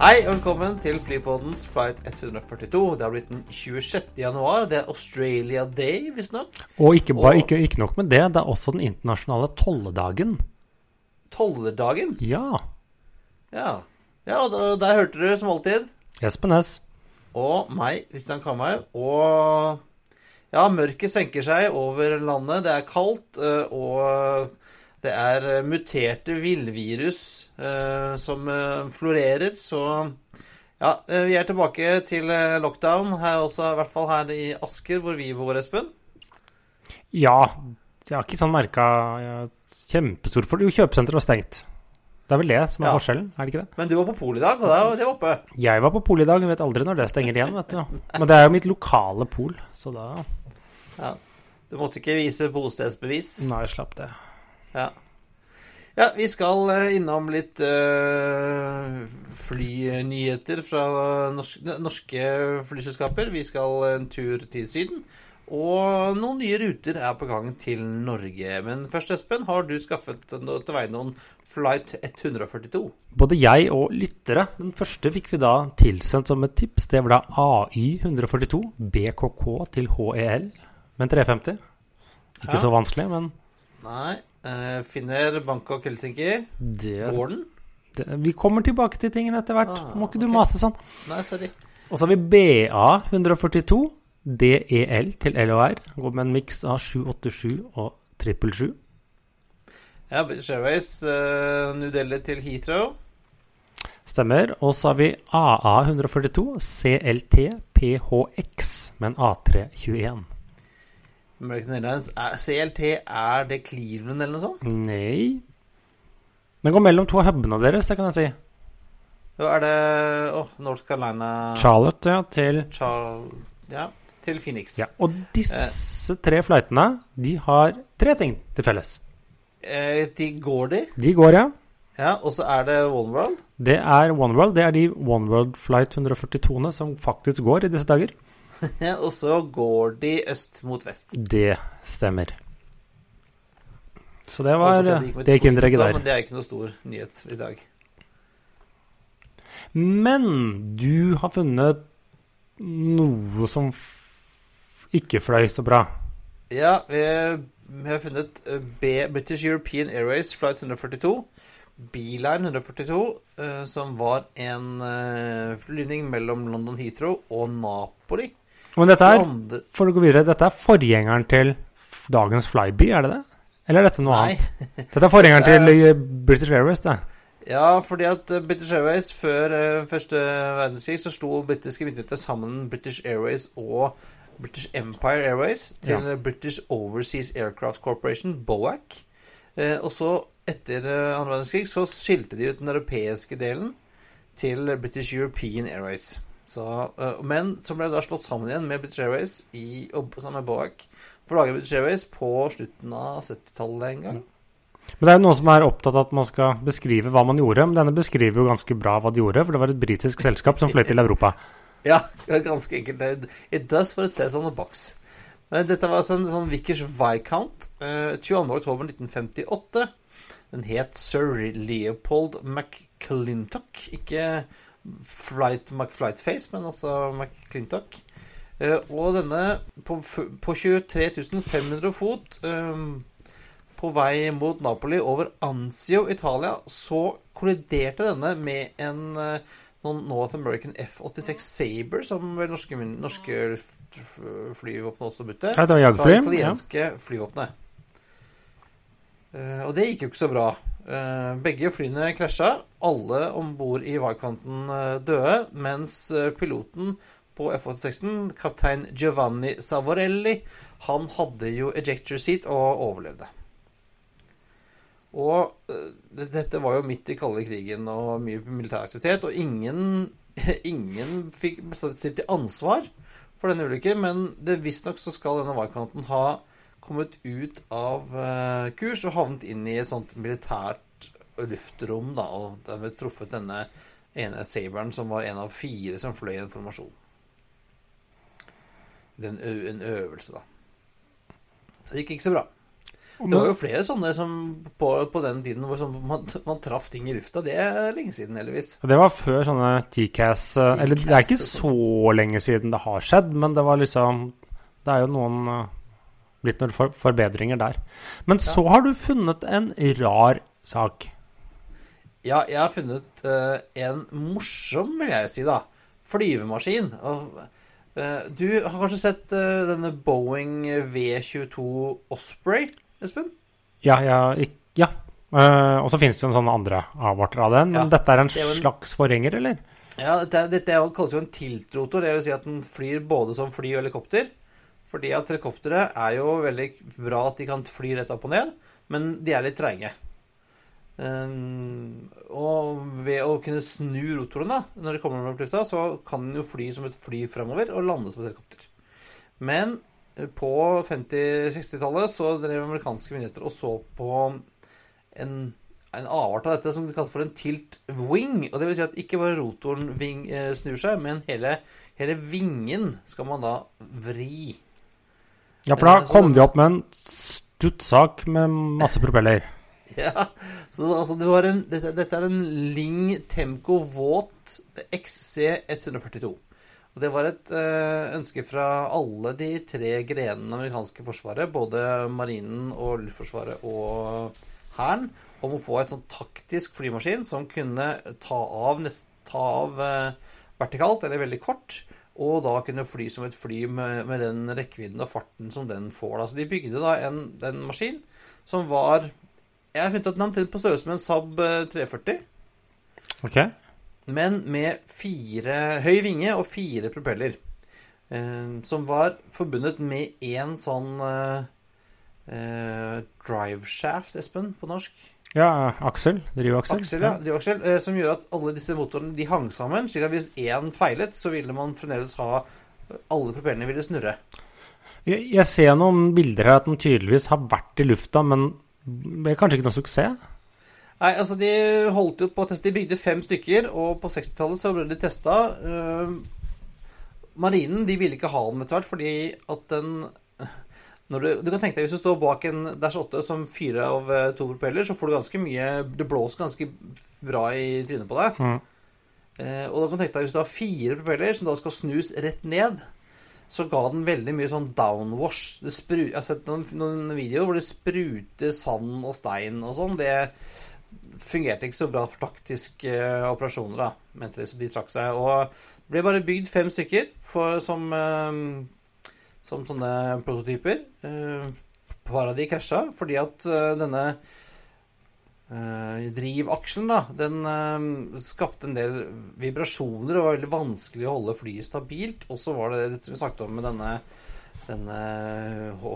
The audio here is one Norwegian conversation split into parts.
Hei og velkommen til Flypodens flight 142. Det har blitt den 26. januar. Det er Australia Day, visstnok. Og ikke, bare, Og- ikke, ikke nok med det, det er også den internasjonale tolledagen. Tolledagen? Ja. Ja. ja, og der hørte du som alltid. Espen S. Og meg, Kristian Kamhaug. Og ja, mørket senker seg over landet. Det er kaldt, eh, og det er eh, muterte villvirus eh, som eh, florerer. Så ja, eh, vi er tilbake til lockdown, her også, i hvert fall her i Asker, hvor vi bor, Espen. Ja, jeg har ikke sånn merka kjempestor for Jo, kjøpesenteret var stengt. Det er vel det som er Ja. forskjellen, er det ikke det? Men du var på Pol i dag, og det var det oppe. Jeg var på pol i dag, vet aldri når det stenger igjen, vet du. Men det er jo mitt lokale pol, så da Ja. Du måtte ikke vise bostedsbevis. Nei, slapp det. Ja. ja, vi skal eh, innom litt eh, flynyheter fra norske, norske flyselskaper. Vi skal en tur til Syden. Og noen nye ruter er på gang til Norge. Men først, Espen, har du skaffet til veie noen Flight 142? Både jeg og lyttere. Den første fikk vi da tilsendt som et tips. Det var da AY142 BKK til HEL men 350. Ikke Ja. så vanskelig, men Nei. Eh, finner Bangkok Helsinki. Går den? det Vi kommer tilbake til tingene etter hvert. Ah, Må ikke du ok. mase sånn. Nei, sorry. Og så har vi BA142 DEL til LOR. Går med en miks av 787 og 777. Ja, British Airways, uh, New Delhi til Heathrow. Stemmer. Og så har vi AA142 CLT PHX med en A321. American Airlines er, CLT, er det Cleveland eller noe sånt? Nei Den går mellom to av hubene deres, det kan jeg si. Da er det åh, North Carolina Charlotte ja, til Char Ja, til Phoenix. ja. Og disse tre flightene de har tre ting til felles. Eh, de går de. De går, ja. Ja, og så er det One World. Det er OneWorld. Det er de OneWorld Flight 142-ene som faktisk går i disse dager. Og så går de øst mot vest. Det stemmer. Så det var gikk det kinderegget så, der. Men det er ikke noe stor nyhet i dag. Men du har funnet noe som ikke fløy så bra. Ja, vi, har funnet eh, B, British European Airways Flight 142. Beeline 142, eh, som var en uh, flyvning mellom London Heathrow og Napoli. Men dette er, for å gå videre, dette er forgjengeren til dagens Flyby, er det det? Eller er dette noe Nei. annet? Dette er forgjengeren er- til eh, British Airways, det. Ja, fordi at eh, British Airways før eh, første verdenskrig så slo britiske myndigheter sammen British Airways og British Empire Airways til British Overseas Aircraft Corporation, BOAC. Og så, etter andre verdenskrig, så skilte de ut den europeiske delen til British European Airways. Så, eh, men så ble det da slått sammen igjen med British Airways i, og, sammen med Boak. for å lage British Airways på slutten av 70-tallet en gang. Men det er jo noen som er opptatt av at man skal beskrive hva man gjorde. Men denne beskriver jo ganske bra hva de gjorde, for det var et britisk selskap som fløy til Europa. Ja, det ganske enkelt. It- It does for it says on the box. Men dette var altså en sånn Vickers Viscount. Uh, 22.10.1958. Den het Sir Leopold McClintock. Ikke Flight McFlightface, men altså McClintock. Eh, og denne på, på 23 500 fot eh, på vei mot Napoli over Anzio, Italia, så kolliderte denne med en eh, noen North American F-86 Saber, som vel norske, norske flyvåpen også bytte. Ja, det var Fra det jagerfly. Ja. flyvåpenet. Eh, og det gikk jo ikke så bra. Eh, begge flyene krasja. Alle om bord i Viscounten uh, døde, mens eh, piloten på F-86-en, kaptein Giovanni Savorelli, han hadde jo ejector seat og overlevde. Og eh, dette var jo midt i kalde krigen og mye militær aktivitet, og ingen, ingen fikk stilt til ansvar for denne ulykken, men visstnok så skal denne vaikanten ha kommet ut av eh, kurs og havnet inn i et sånt militært luftrom, da, og dermed truffet denne ene saberen som var en av fire som fløy i en formasjon. En, en øvelse, da. Så det gikk ikke så bra. Det var jo flere sånne som på, på den tiden hvor sånn, man, man traff ting i lufta. Det er lenge siden, heldigvis. Det var før sånne TCAS eh, Eller det er ikke så lenge siden det har skjedd, men det var liksom Det er jo noen eh, blitt noen for, forbedringer der. Men så har du funnet en rar sak. Ja, jeg har funnet uh, en morsom, vil jeg si, da, flyvemaskin. Og, uh, du har kanskje sett uh, denne Boeing V22 Osprey, Espen? Ja, ja, ikk- ja. Og så finnes det jo en sånn andre avarter av den. Men Ja, dette er en det er en- slags forhenger, eller? Ja, dette, dette kalles jo en tiltrotor. Det vil si at den flyr både som fly og helikopter. Fordi at helikoptre er jo veldig bra at de kan fly rett opp og ned, men de er litt treige. Um, og ved å kunne snu rotoren da, når de kommer over lufta, så kan den jo fly som et fly fremover og lande som et helikopter. Men eh, på 50-60-tallet så drev amerikanske myndigheter og så på en, en avart av dette som de kalte for en tilt wing. Og det vil si at ikke bare rotoren ving, eh, snur seg, men hele, hele vingen skal man da vri. Ja, for da Eh, kom de opp med en stuttsak med masse propeller. Ja, så altså, det var en, dette, dette er en Ling Temco Vought XC142. Og det var et eh, ønske fra alle de tre grenene amerikanske forsvaret, både marinen og luftforsvaret og hæren, om å få et sånn taktisk flymaskin som kunne ta av, nest, ta av eh, vertikalt, eller veldig kort, og da kunne fly som et fly med, med den rekkevidden og farten som den får. Da. Så de bygde da en, en maskin som var Jeg har funnet at den er omtrent på størrelse med en Saab eh, 340. Ok? Men med fire høy vinge og fire propeller. Eh, som var forbundet med én sånn eh, eh, driveshaft, Espen, på norsk. Ja, aksel. Drivaksel. Aksel, ja. Drivaksel. Eh, som gjør at alle disse motorene de hang sammen. slik at hvis én feilet, så ville man fremdeles ha Alle propellene ville snurre. Jeg, jeg ser noen bilder her at den tydeligvis har vært i lufta, men det er kanskje ikke noe suksess? Nei, altså De holdt jo på å teste, de bygde fem stykker, og på 60-tallet så ble de testa. marinen de ville ikke ha den etter hvert fordi at den du, du kan tenke deg Hvis du står bak en Dash 8 som fyrer av eh, to propeller, så får du ganske mye Det blåser ganske bra i trynet på deg. Mm. Eh, og da kan du tenke deg hvis du har fire propeller som da skal snus rett ned, så ga den veldig mye sånn downwash. Det spru, jeg har sett noen, noen videoer hvor det spruter sand og stein og sånn. Det fungerte ikke så bra for taktiske eh, operasjoner, da, mente de, så de trakk seg. Og det ble bare bygd fem stykker for, som, eh, som sånne prototyper. Eh, et par de krasja fordi at eh, denne eh, drivaksjen, da, den skapte en del vibrasjoner og var veldig vanskelig å holde flyet stabilt. Og så var det det vi snakket om med denne, denne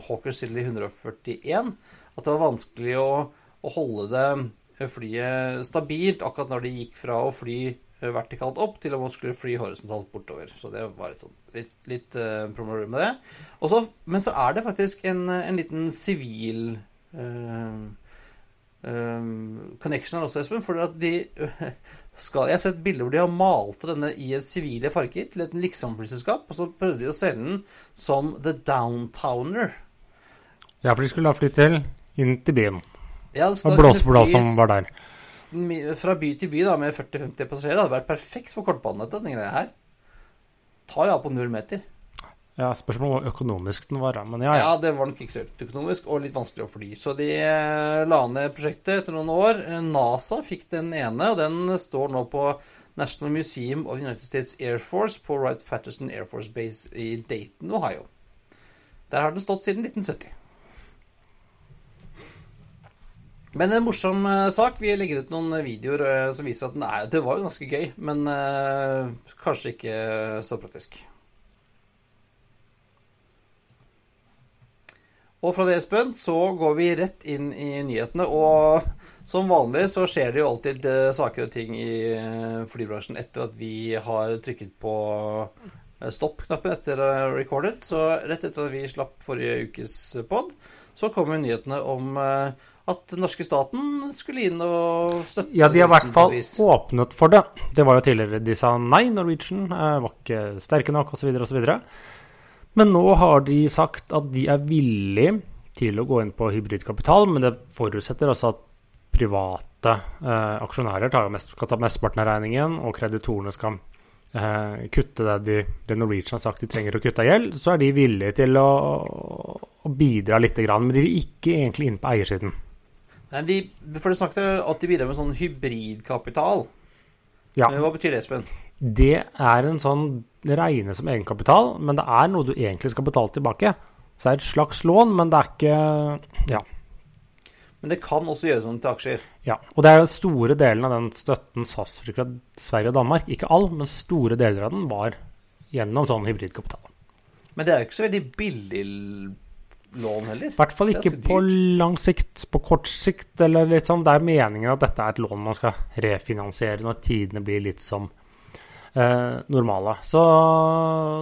Hawker Silly 141, at det var vanskelig å, å holde det flyet stabilt akkurat når det gikk fra å fly vertikalt opp til at man skulle fly horisontalt bortover. Så det var litt, sånn, litt, litt uh, problem med det. Også, men så er det faktisk en, en liten sivil uh, um, connection her også, Espen. For at de skal, Jeg har sett bilder hvor de har malt denne i et sivile farger til et liksomflyselskap, og så prøvde de å selge den som The Downtowner. Ja, for de skulle da fly til inn til byen. Ja, Og blåsebladet blåseblad som var der. Fra by til by da, med 40-50 passasjerer. Hadde vært perfekt for kortbanenettet, denne greia her. Tar jo av på null meter. Ja, Spørsmålet om hvor økonomisk den var. Men ja, Ja, ja. det var nok ikke så økonomisk, og litt vanskelig å fly. Så de eh, la ned prosjektet etter noen år. NASA fikk den ene, og den står nå på National Museum of United States Air Force på Wright Patterson Air Force Base i Dayton, Ohio. Der har den stått siden 1970. Men en morsom eh, sak. Vi legger ut noen videoer eh, som viser at er, det var jo ganske gøy, men uh, kanskje ikke så praktisk. Og fra det, Espen, så går vi rett inn i nyhetene. Og Som vanlig så skjer det jo alltid eh, saker og ting i eh, flybransjen etter at vi har trykket på eh, stopp-knappen etter eh, recorded. Så rett etter at vi slapp forrige ukes pod, så kommer nyhetene om eh, at den norske staten skulle inn og støtte Ja, de har i hvert fall åpnet for det. Det var jo tidligere de sa nei, Norwegian eh, var ikke sterke nok osv. osv. Men nå har de sagt at de er villige til å gå inn på hybridkapital, men det forutsetter altså at private eh, aksjonærer tar mest, skal ta mesteparten av regningen, og kreditorene skal eh, kutte det, de, det Norwegian har sagt de trenger å kutte av gjeld, så er de villige til å, å bidra litt, grann, men de vil ikke egentlig inn på eiersiden. Nei, de, for det snakket at de bidrar med sånn hybridkapital. Ja. Eh, Hva betyr det, Espen? Det er en sånn det regnes som egenkapital, men det er noe du egentlig skal betale tilbake. Så det er et slags lån, men det er ikke Ja. Men det kan også gjøres om til aksjer. ja. Og det er jo store delen av den støtten SAS fikk fra Sverige og Danmark. Ikke all, men store deler av den var gjennom sånn hybridkapital. Men det er jo ikke så veldig billig lån heller. I hvert fall ikke på lang sikt. På kort sikt, eller litt sånn. Det er meningen at dette er et lån man skal refinansiere når tidene blir litt som eh, normale. Så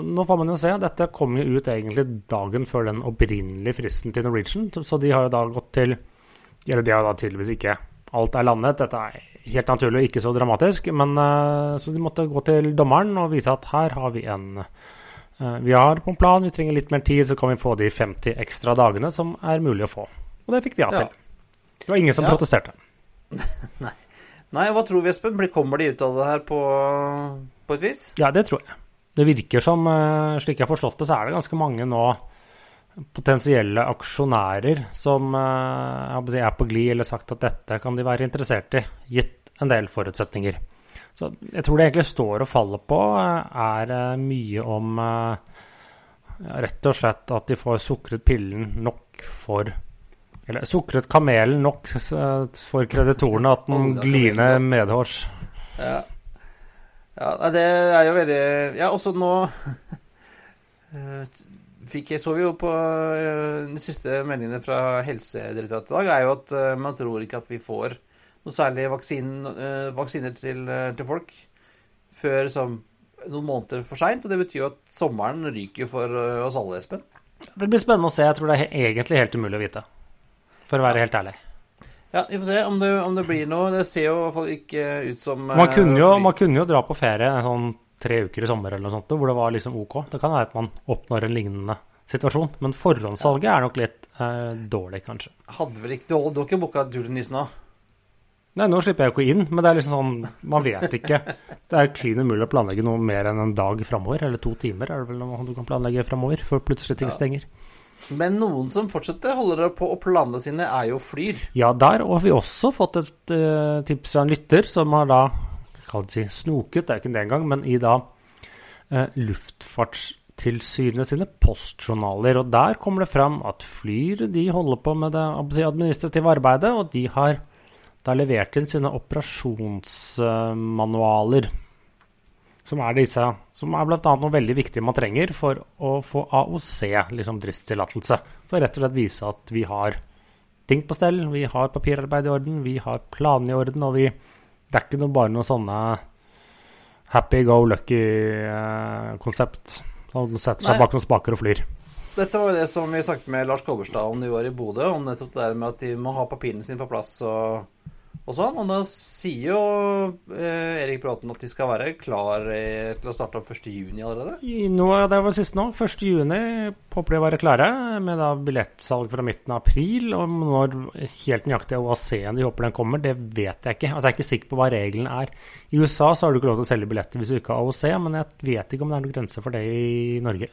nå får man jo se. Dette kom jo ut egentlig dagen før den opprinnelige fristen til Norwegian. Så de har jo da gått til Eller de har jo da tydeligvis ikke Alt er landet. Dette er helt naturlig og ikke så dramatisk. Men eh, så de måtte gå til dommeren og vise at her har vi en vi har på en plan, vi trenger litt mer tid, så kan vi få de 50 ekstra dagene som er mulig å få. Og det fikk de ja til. Det var ingen som Ja. protesterte. Nei, hva tror vi, Espen? Kommer de ut av det her på, på et vis? Ja, det tror jeg. Det virker som, eh, slik jeg har forstått det, så er det ganske mange nå potensielle aksjonærer som eh, si, er på glid eller sagt at dette kan de være interessert i, gitt en del forutsetninger. Så jeg tror det egentlig står og faller på, er eh, mye om eh, rett og slett at de får sukret pillen nok for Eller sukret kamelen nok eh, for kreditorene, at den glir ned medhårs. Ja. ja det er jo veldig Ja, også nå fikk så vi jo på De siste meldingene fra Helsedirektoratet i dag, er jo at man tror ikke at vi får noe særlig vaksine, eh, vaksiner til, eh, til folk før som noen måneder for seint. Og det betyr jo at sommeren ryker for eh, oss alle, Espen. Det blir spennende å se. Jeg tror det er egentlig helt umulig å vite. For å være helt ærlig. Ja, vi får se om det, om det blir noe. Det ser jo i hvert fall ikke ut som Man kunne, jo, man kunne jo dra på ferie sånn tre uker i sommer eller noe sånt, hvor det var liksom OK. Det kan være at man oppnår en lignende situasjon. Men forhåndssalget er nok litt eh, dårlig, kanskje. Hadde vel ikke Du har ikke booka tur til Nissen? Nei, nå slipper jeg jo ikke inn, men det er liksom sånn Man vet ikke. Det er klin umulig å planlegge noe mer enn en dag framover. Eller to timer er det vel noe du kan planlegge framover, før plutselig ting Ja. stenger. Men noen som fortsetter holder på å planene sine, er jo Flyr. Ja, der har vi også fått et uh, tips fra en lytter som har da kan si snoket, det er ikke det engang, men i da uh, Luftfartstilsynet sine postjournaler. Og der kommer det fram at Flyr de holder på med det administrative arbeidet, og de har da levert inn sine operasjonsmanualer. Som er disse Som er bl.a. noe veldig viktig man trenger for å få AOC, liksom driftstillatelse. For rett og slett vise at vi har ting på stell, vi har papirarbeid i orden, vi har planene i orden, og vi Det er ikke noe, bare noe sånne happy go lucky-konsept. Som setter seg Nei. bak noen spaker og flyr. Dette var jo det som vi snakket med Lars Kolberstad om de var i Bodø, om nettopp det der med at de må ha papirene sine på plass og, og sånn. Og da sier jo eh, Erik Bråten at de skal være klar eh, til å starte opp 1.6 allerede. I nå, det var sist nå, 1. juni håper de å være klare med da billettsalg fra midten av april. Og når helt nøyaktig OAC-en de håper den kommer, det vet jeg ikke. Altså Jeg er ikke sikker på hva reglene er. I USA så har du ikke lov til å selge billetter hvis du ikke har AOC, men jeg vet ikke om det er noen grense for det i Norge.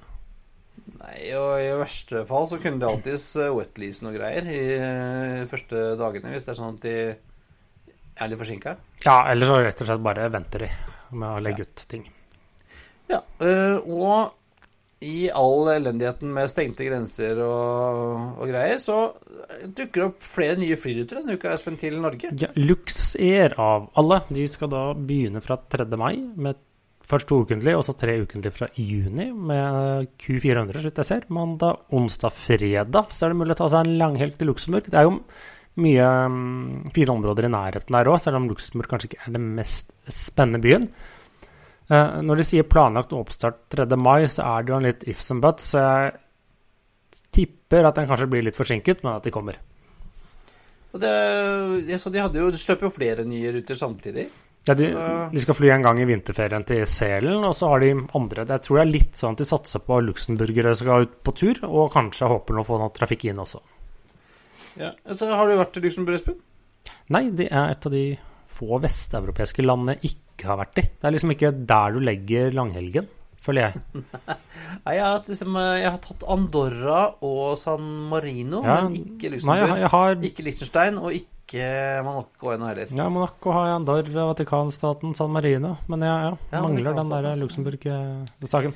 Nei, og i verste fall så kunne de alltids eh, wetlease noe greier i eh, første dagene, hvis det er sånn at de er litt forsinka. Ja, eller så rett og slett bare venter de med å legge ut ting. Ja, eh, og i all elendigheten med stengte grenser og, og greier, så dukker det opp flere nye flyruter denne uka, Espen, til Norge. Ja, Luxair av alle, de skal da begynne fra 3. mai med først to ukentlig, og så tre ukentlig fra juni med Q400, så vidt jeg ser. Mandag, onsdag, fredag så er det mulig å ta seg en langhelg til Luxembourg. Det er jo mye mm, fine områder i nærheten der òg, selv om Luxembourg kanskje ikke er den mest spennende byen. Eh, når de sier planlagt oppstart 3. mai, så er det jo en litt ifs and buts. Så jeg tipper at den kanskje blir litt forsinket, men at de kommer. Det, så de hadde jo, de sløp jo flere nye ruter samtidig. Ja, de, de skal fly en gang i vinterferien til Selen, og så har de andre Jeg tror det er litt sånn at de satser på luxemburgere som skal ut på tur, og kanskje håper å få noe trafikk inn også. Ja. Så har du vært i Luxembourg, Espen? Nei, det er et av de få vesteuropeiske landene jeg ikke har vært i. Det er liksom ikke der du legger langhelgen, føler jeg. Nei, jeg har, liksom, eh, jeg har tatt Andorra og San Marino, Ja, men ikke Nei, Luxembourg. jeg, jeg har Ikke Liechtenstein, og ikke Monaco ennå heller. ja, Monaco har jeg Andorra, Vatikanstaten, San Marino. Men jeg ja, Ja, mangler den der. Luxembourg-saken.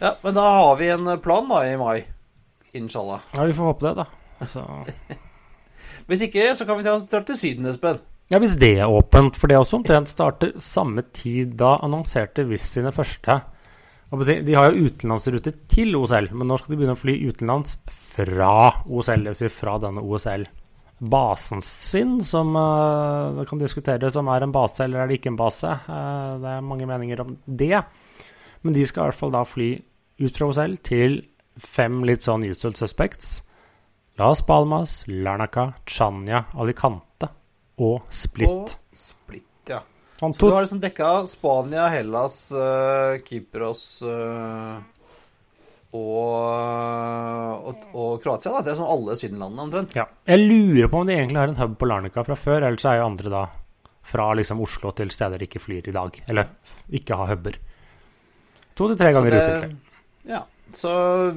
Ja, Men da har vi en plan da i mai. Inshallah. Ja, vi får håpe det, da. Så. Hvis ikke, så kan vi dra til Syden, Espen. Ja, hvis det er åpent, for det også omtrent starter samme tid. Da annonserte Wizz sine første De har jo utenlandsruter til OSL, men nå skal de begynne å fly utenlands fra OSL, dvs. Si fra denne OSL-basen sin, som uh, kan diskuteres om er en base eller er det ikke en base. Uh, det er mange meninger om det. Men de skal i hvert fall da fly ut fra OSL til fem litt sånn usual suspects. Las Palmas, Larnaca, Chania, Alicante og Split. Og Split, ja. Han Så du har liksom dekka Spania, Hellas, uh, Kypros uh, og, og, og Kroatia, da. Det er sånn alle sydenlandene omtrent. ja. Jeg lurer på om de egentlig har en hub på Larnaca fra før, ellers er jo andre da fra liksom Oslo til steder de ikke flyr i dag. Eller ikke har huber. To til tre ganger det- ukentlig. Ja. Så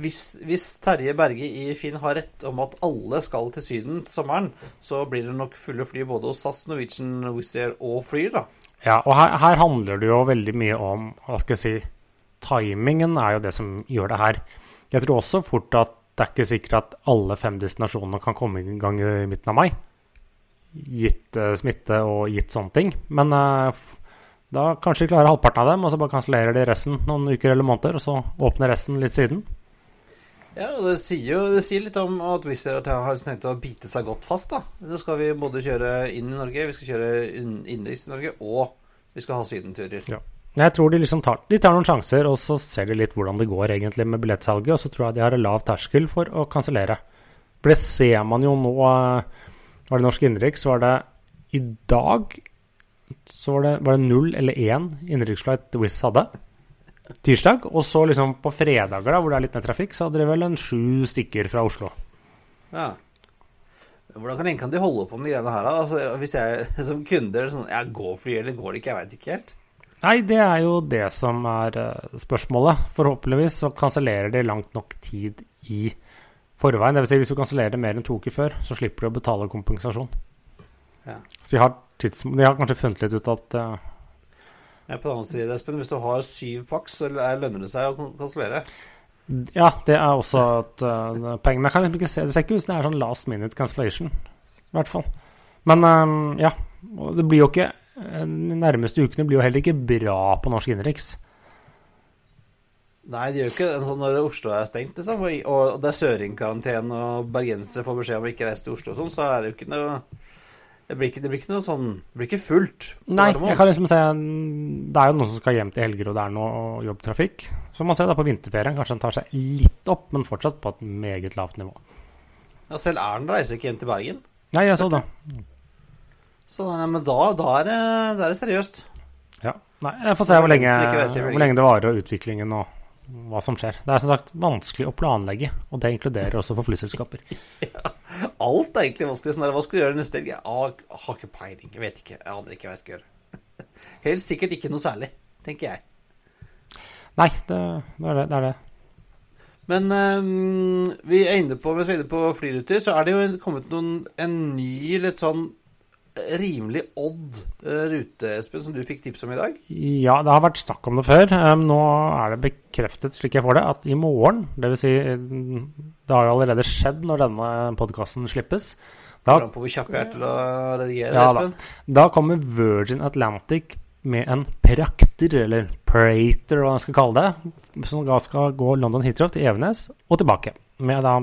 hvis, hvis Terje Berge i Finn har rett om at alle skal til Syden til sommeren, så blir det nok fulle fly både hos SAS, Norwegian, Wizz Air og Flyr, da. Ja, og her, her handler det jo veldig mye om hva skal jeg si, Timingen er jo det som gjør det her. Jeg tror også fort at det er ikke sikkert at alle fem destinasjonene kan komme i gang i midten av mai. Gitt uh, smitte og gitt sånne ting. Men f- da kanskje de klarer halvparten av dem, og så bare kansellerer de resten noen uker eller måneder, og så åpner resten litt siden. Ja, og det sier jo det sier litt om at Wizz Air har tenkt å bite seg godt fast, da. Så skal vi både kjøre inn i Norge, vi skal kjøre inn- innenriks i Norge, og vi skal ha sydenturer. Ja. Jeg tror de liksom tar, de tar noen sjanser, og så ser de litt hvordan det går egentlig med billettsalget, og så tror jeg de har en lav terskel for å kansellere. For det ser man jo nå eh, Var det norsk innenriks, var det i dag så var det, var det null eller én innenriksflight Wizz hadde. Tirsdag. Og så liksom på fredager, da, hvor det er litt mer trafikk, så hadde de vel en sju stykker fra Oslo. Ja. Hvordan kan, kan de holde på med de greiene her, da? Altså, hvis jeg som kunde er sånn Ja, går fly, eller går det ikke? Jeg veit ikke helt. Nei, det er jo det som er eh, spørsmålet. Forhåpentligvis så kansellerer de langt nok tid i forveien. Dvs. Si hvis du kansellerer mer enn to uker før, så slipper du å betale kompensasjon. Ja. Så de har, tids, de har kanskje funnet litt ut at uh... Ja, på den andre siden, Espen, hvis du har syv paks, så er- lønner det seg å kan- kansellere. Ja, det er også et uh, poeng. Men jeg kan ikke se, det ser ikke ut som det er sånn last minute cancellation. I hvert fall. Men um, ja. Det blir jo ikke eh, De nærmeste ukene blir jo heller ikke bra på norsk innenriks. Nei, de gjør ikke det sånn når Oslo er stengt, liksom. Og det er søringkarantene, og bergensere får beskjed om å ikke reise til Oslo og sånn, så er det jo ikke noe det blir ikke, det blir ikke noe sånn Det blir ikke fullt. Nei, jeg kan liksom se Det er jo noen som skal hjem til helger, og det er noe jobbtrafikk. Så man ser da på vinterferien. Kanskje den tar seg litt opp, men fortsatt på et meget lavt nivå. Ja, selv Erlend reiser ikke hjem til Bergen. Nei, jeg så det. Så nei, men da, da, er det, da er det seriøst. Ja. Nei, jeg får se hvor lenge, hvor lenge det varer, og utviklingen og hva som skjer. Det er som sagt vanskelig å planlegge, og det inkluderer også for flyselskaper. Alt er egentlig vanskelig. Sånn der, hva skal du gjøre neste helg? Jeg har ikke peiling. Jeg vet ikke. Jeg aner ikke hva jeg skal gjøre. Helt sikkert ikke noe særlig, tenker jeg. Nei, det, det er det. det, er det. Men um, vi er inne på, mens vi er inne på flyruter, så er det jo kommet noen, en ny, litt sånn rimelig odd eh, rute, Espen, som du fikk tips om i dag. Ja, det har vært snakk om det før. Nå er det bekreftet, slik jeg får det, at i morgen, dvs. Si, mm, det har jo allerede skjedd når denne podkasten slippes, da, på hvor kjapp jeg er til å redigere, Ja da. Espen. da kommer Virgin Atlantic med en prakter, eller prater, hva man skal kalle det, som da skal gå London Heathrow til Evenes og tilbake, med da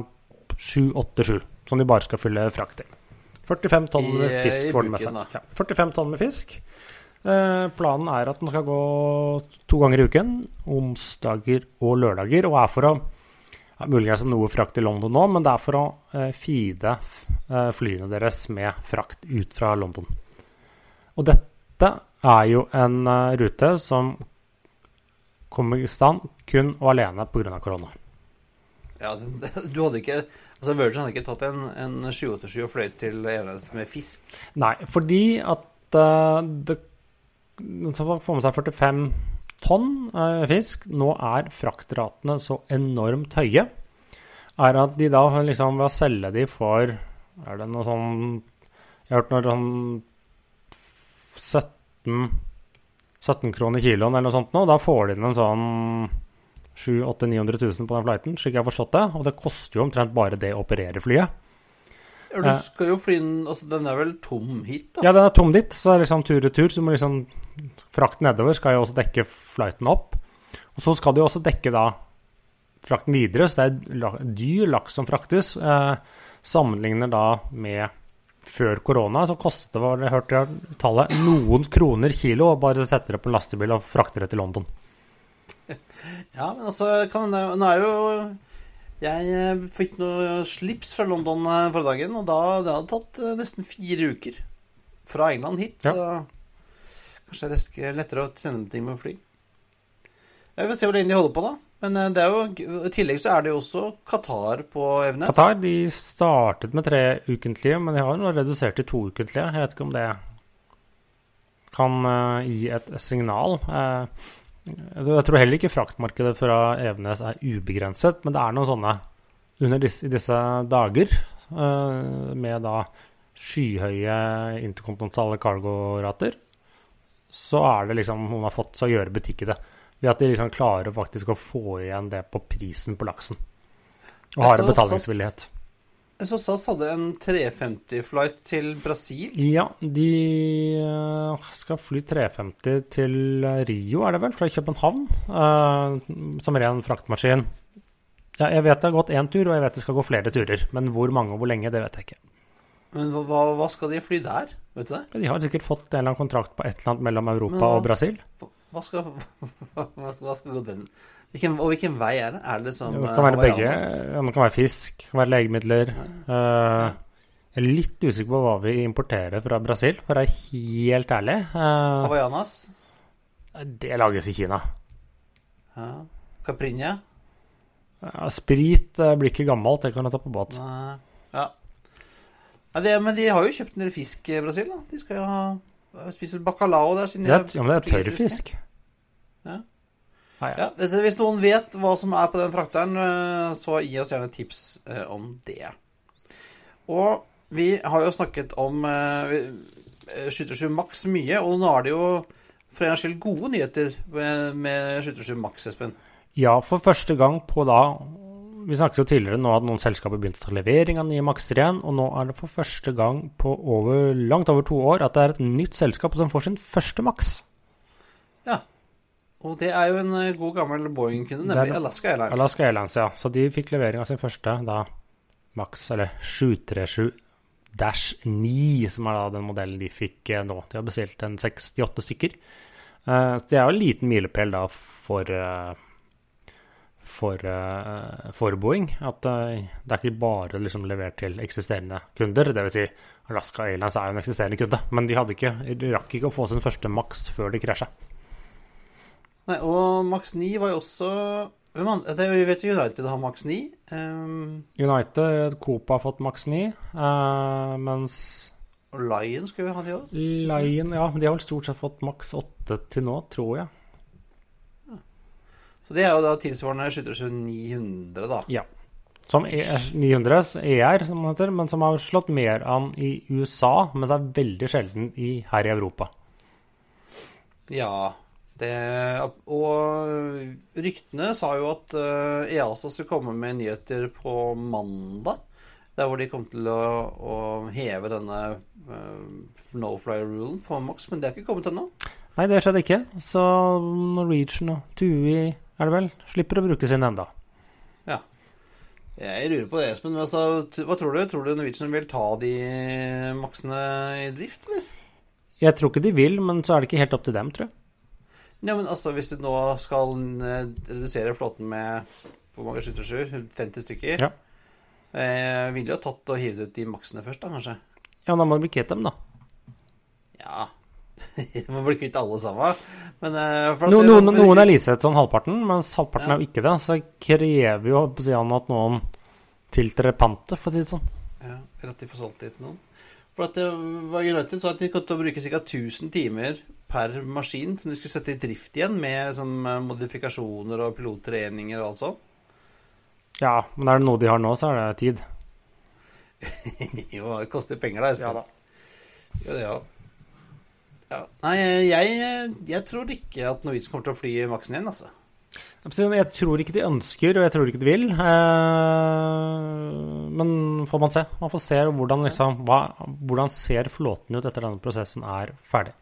787, som de bare skal fylle frakt i. 45 tonn med fisk får den med seg. Ja, 45 tonn med fisk. Eh, planen er at den skal gå to ganger i uken, onsdager og lørdager. Og er for å ja, Muligens noe frakt i London nå, men det er for å eh, feede eh, flyene deres med frakt ut fra London. Og dette er jo en eh, rute som kommer i stand kun og alene pga. korona. Ja, du hadde ikke Altså Virgin hadde ikke tatt en, en 787 og fløyet til Evenes med fisk. Nei, fordi at uh, det som får med seg 45 tonn uh, fisk, nå er fraktratene så enormt høye, er at de da liksom ved å selge de for Er det noe sånn Jeg har hørt noe sånn 17 17 kroner kiloen eller noe sånt nå. Da får de inn en sånn 700 900 000 på den flighten, slik jeg har forstått det. Og det koster jo omtrent bare det å operere flyet. Ja, Du Eh. skal jo fly den altså Den er vel tom hit, da? Ja, den er tom dit, så det er liksom tur-retur. Så du må liksom Frakten nedover skal jo også dekke flighten opp. Og så skal det jo også dekke da frakten videre, så det er dyr laks som fraktes. Eh, sammenligner da med før korona, så kostet det, var det hørte jeg tallet, noen kroner kilo å bare sette det på en lastebil og frakte det til London. Ja, men altså kan, Nå er jo Jeg eh, fikk noe slips fra London eh, forrige dagen, og da det hadde tatt eh, nesten fire uker fra England hit. Ja. Så kanskje det er lettere å sende ting med fly. Vi får se hvor lenge de holder på, da. Men det jo, i tillegg så er det jo også Qatar på Evenes. Qatar de startet med tre ukentlige, men de har nå redusert til to ukentlige. Jeg vet ikke om det kan gi et signal. Jeg tror heller ikke fraktmarkedet fra Evenes er ubegrenset, men det er noen sånne under disse, disse dager eh, med da skyhøye interkontinentale cargorater, så er det liksom noen har fått seg å gjøre butikk i det. Ved at de liksom klarer faktisk å få igjen det på prisen på laksen. Og har en betalingsvillighet. Så SAS hadde en 350-flight til Brasil. Ja, de eh, skal fly 350 til Rio, er det vel, fra København, eh, som ren fraktmaskin. Ja, jeg vet det har gått én tur, og jeg vet det skal gå flere turer. Men hvor mange og hvor lenge, det vet jeg ikke. Men hva, hva skal de fly der? Vet du det? De har sikkert fått en eller annen kontrakt på et eller annet mellom Europa hva- og Brasil. Hva skal, hva skal, hva skal gå den hvilken, Og hvilken vei er det? Er det som Det kan være eh, begge. Ja, det kan være fisk, det kan være legemidler. Eh, jeg er litt usikker på hva vi importerer fra Brasil, for å være helt ærlig. Uh, Havaianas? det lages i Kina. Ja. Caprinja? Ja, sprit blir ikke gammelt, det kan du ta på båt. Nei. Ja. ja det, men de har jo kjøpt en del fisk i Brasil, da. De skal jo ha Spiser bacalao der. siden de Det er, ja, men det er tørrfisk. Ja. Ja, ja. Ja, hvis noen vet hva som er på den frakteren, eh, så gi oss gjerne tips eh, om det. Og vi har jo snakket om eh, 737 Max mye, og nå er det jo for en skyld gode nyheter med, med 737 Max, Espen. ja, for første gang på da Vi snakket jo tidligere nå at noen selskaper begynte å ta levering av nye Maxer igjen, og nå er det for første gang på over, langt over to år at det er et nytt selskap som får sin første Max. Ja. Og det er jo en eh, god gammel Boeing-kunde, er nemlig. Alaska Airlines. Alaska Airlines, ja. Så de fikk levering av sin første da Max, eller 737-9, som er da den modellen de fikk eh, nå. De har bestilt en 68 stykker. Eh, så det er jo en liten milepæl da for for, for Boeing. At det er ikke bare liksom levert til eksisterende kunder. Dvs. Si, Alaska Airlines er jo en eksisterende kunde, men de, hadde ikke, rakk ikke å få sin første Max før de krasja. Nei, og Max 9 var jo også det, Vi vet jo United har Max 9. Um, United, Coop har fått Max 9, uh, mens og Lion skulle vi ha de òg. Lion Ja, men de har vel stort sett fått Max 8 til nå, tror jeg. Så det er jo da tilsvarende 737 900, da. Ja. Som E- 900 ER, som det heter, men som har slått mer an i USA, men det er veldig sjelden i, her i Europa. Ja. Det, og ryktene sa jo at eh, EASA skulle komme med nyheter på mandag. Der hvor de kom til å, å heve denne uh, no-fly-rulen på Max, men det er ikke kommet ennå. Nei, det skjedde ikke, så Norwegian og TUI, er det vel, slipper å bruke sin enda. Ja. Jeg lurer på det, Espen. Altså, hva tror du? Tror du Norwegian vil ta de maksene i drift, eller? Jeg tror ikke de vil, men så er det ikke helt opp til dem, tror jeg. Ja, men altså, hvis du nå skal eh, redusere flåten med hvor mange skyttersjuer? 50 stykker? Ja. Eh, ville jo tatt og hivet ut de maksene først, da, kanskje? Ja, da må du bli kvitt dem, da. Ja Du må bli kvitt alle sammen. Men eh, No, det- noen, noen er liset sånn halvparten, mens halvparten Ja. er jo ikke det. Så det krever jo på siden at noen tiltrer pantet, for å si det sånn. Ja, eller at de får solgt det til noen. For at det var United sa at de kom til å bruke ca. 1000 timer per maskin som de skulle sette i drift igjen, med liksom, modifikasjoner og pilottreninger og alt sånt. Ja, men er det noe de har nå, så er det tid. jo, det koster penger, da. Espen. Ja da. Jo, det, ja. ja. Nei, jeg, jeg tror ikke at Norwegian kommer til å fly maksen igjen, altså. Jeg tror ikke de ønsker, og jeg tror ikke de vil. Eh, men får man se. Man får se hvordan, liksom, hva, hvordan ser flåten ut etter denne prosessen er ferdig.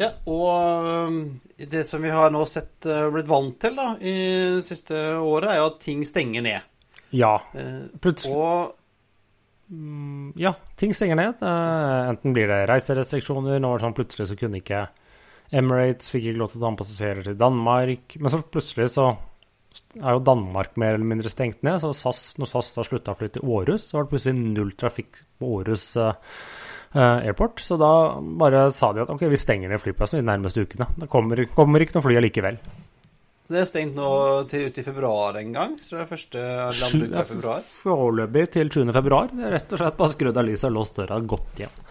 Ja, og det som vi har nå sett øh, blitt vant til da, i det siste året, er jo at ting stenger ned. Ja. Eh, Plutselig Og Mm, Ja, ting stenger ned. Eh, enten blir det reiserestriksjoner. Nå var det sånn plutselig så kunne ikke Emirates fikk ikke lov til å ta med passasjerer til Danmark. Men så plutselig så er jo Danmark mer eller mindre stengt ned. Så SAS, når SAS da slutta å flytte til Århus, så var det plutselig null trafikk på Århus eh, eh, airport. Så da bare sa de at ok, vi stenger ned flyplassen de nærmeste ukene. Det kommer, kommer ikke noe fly allikevel. det er stengt nå til ut i februar en gang. Så det er første landuka i februar. Foreløpig til 20. februar. Det er rett og slett bare skrudd av lyset og låst døra godt igjen.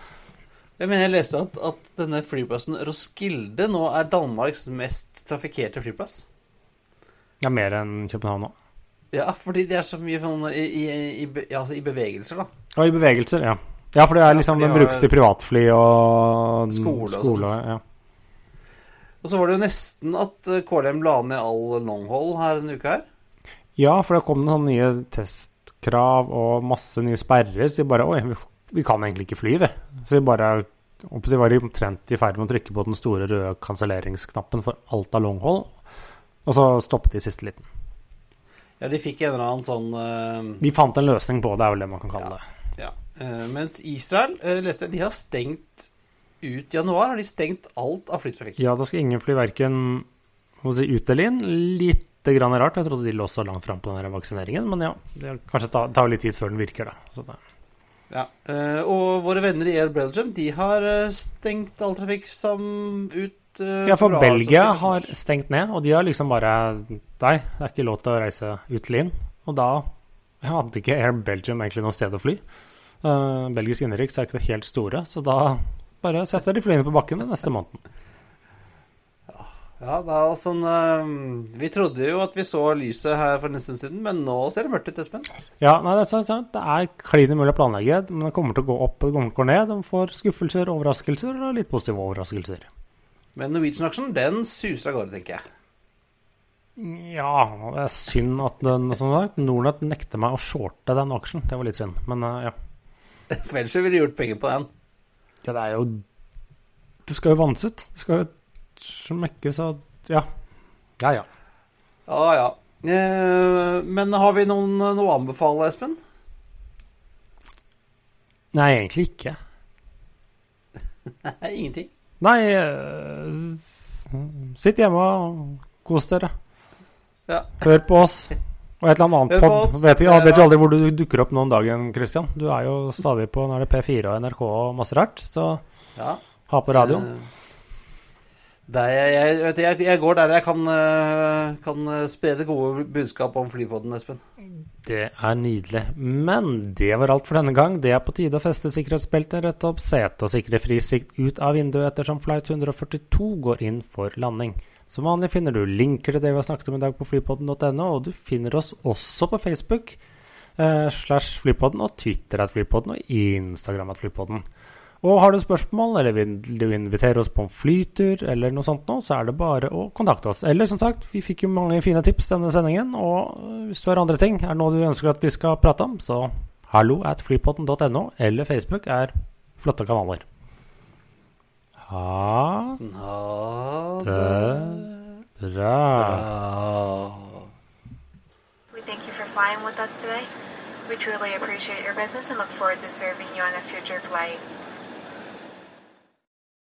Jeg mener jeg leste at, at denne flyplassen Roskilde nå er Danmarks mest trafikkerte flyplass. Ja, mer enn København nå. Ja, fordi det er så mye sånn i, i, i, altså i bevegelser, da. Ja, i bevegelser, ja. Ja, for det er liksom, ja, de den brukes til privatfly og Skole og skole sånn. ja. Og så var det jo nesten at eh, KLM la ned all longhold her denne uka her. ja, for det kom noen nye testkrav og masse nye sperrer, så de bare Oi, vi, vi kan egentlig ikke fly, vi. Så de bare så var de omtrent i ferd med å trykke på den store røde kanselleringsknappen for alt av longhold, og så stoppet de i siste liten. Ja, de fikk en eller annen sånn uh... Vi fant en løsning på det, er vel det man kan kalle det. Ja. Uh, mens Israel, uh, leste de har stengt ut januar. Har de stengt alt av flytrafikk? Ja, da skal ingen fly verken si, ut eller inn. Lite grann rart. Jeg trodde de lå så langt fram på den vaksineringen, men ja. Det kanskje ta- tar litt tid før den virker, da. Så det. Ja. eh, og våre venner i Air Belgium, de har eh, stengt all trafikk som ut eh, Ja, for Belgia har stengt ned, og de har liksom bare Nei, det er ikke lov til å reise ut til inn. Og da hadde ikke Air Belgium egentlig noe sted å fly. Uh, belgisk innenriks er ikke det helt store, så da bare setter de flyene på bakken den neste måneden. Ja, det er sånn eh, Vi trodde jo at vi så lyset her for en stund siden, men nå ser det mørkt ut, Espen. Ja, nei, det er sant, sant. Det er klin umulig å planlegge, men det kommer til å gå opp og det kommer til å gå ned. De får skuffelser, overraskelser og litt positive overraskelser. Men Norwegian-aksjen, den suser av gårde, tenker jeg. Ja, det er synd at den, som sagt, Nordnett nekter meg å shorte den aksjen. Det var litt synd, men uh, ja. For ellers ville du gjort penger på den. Ja, det er jo Det skal jo vannes ut. Det skal jo smekkes så Ja. Ja, ja. Ja, ja. Eh, men har vi noen, noe å anbefale, Espen? Nei, egentlig ikke. Nei, ingenting. Nei, eh, sitt hjemme og kos dere. Ja. Hør på oss. Og et eller annet pod. Vet, ja, Ja, vet jo aldri hvor du dukker opp noen dagen, Christian. Du er jo stadig på nå er det P4 og NRK og masse rart, så ja. ha på radioen. Eh, Der jeg, jeg, jeg, jeg går der jeg kan, eh, kan eh, spre det gode budskap om flypodden, Espen. Det er nydelig. Men det var alt for denne gang. Det er på tide å feste sikkerhetsbeltet, rette opp setet og sikre fri sikt ut av vinduet ettersom flight 142 går inn for landing. Som vanlig finner du linker til det vi har snakket om i dag på flypodden.no, og du finner oss også på Facebook eh, slash flypodden og Twitter at flypodden og Instagram at flypodden. Og har du spørsmål, eller vil du invitere oss på en flytur, eller noe sånt nå, så er det bare å kontakte oss. Eller som sagt, vi fikk jo mange fine tips denne sendingen, og hvis du har andre ting, er det noe du ønsker at vi skal prate om, så hallo at flypotten.no eller Facebook er flotte kanaler. Ha det bra. We truly appreciate your business and look forward to serving you on a future flight.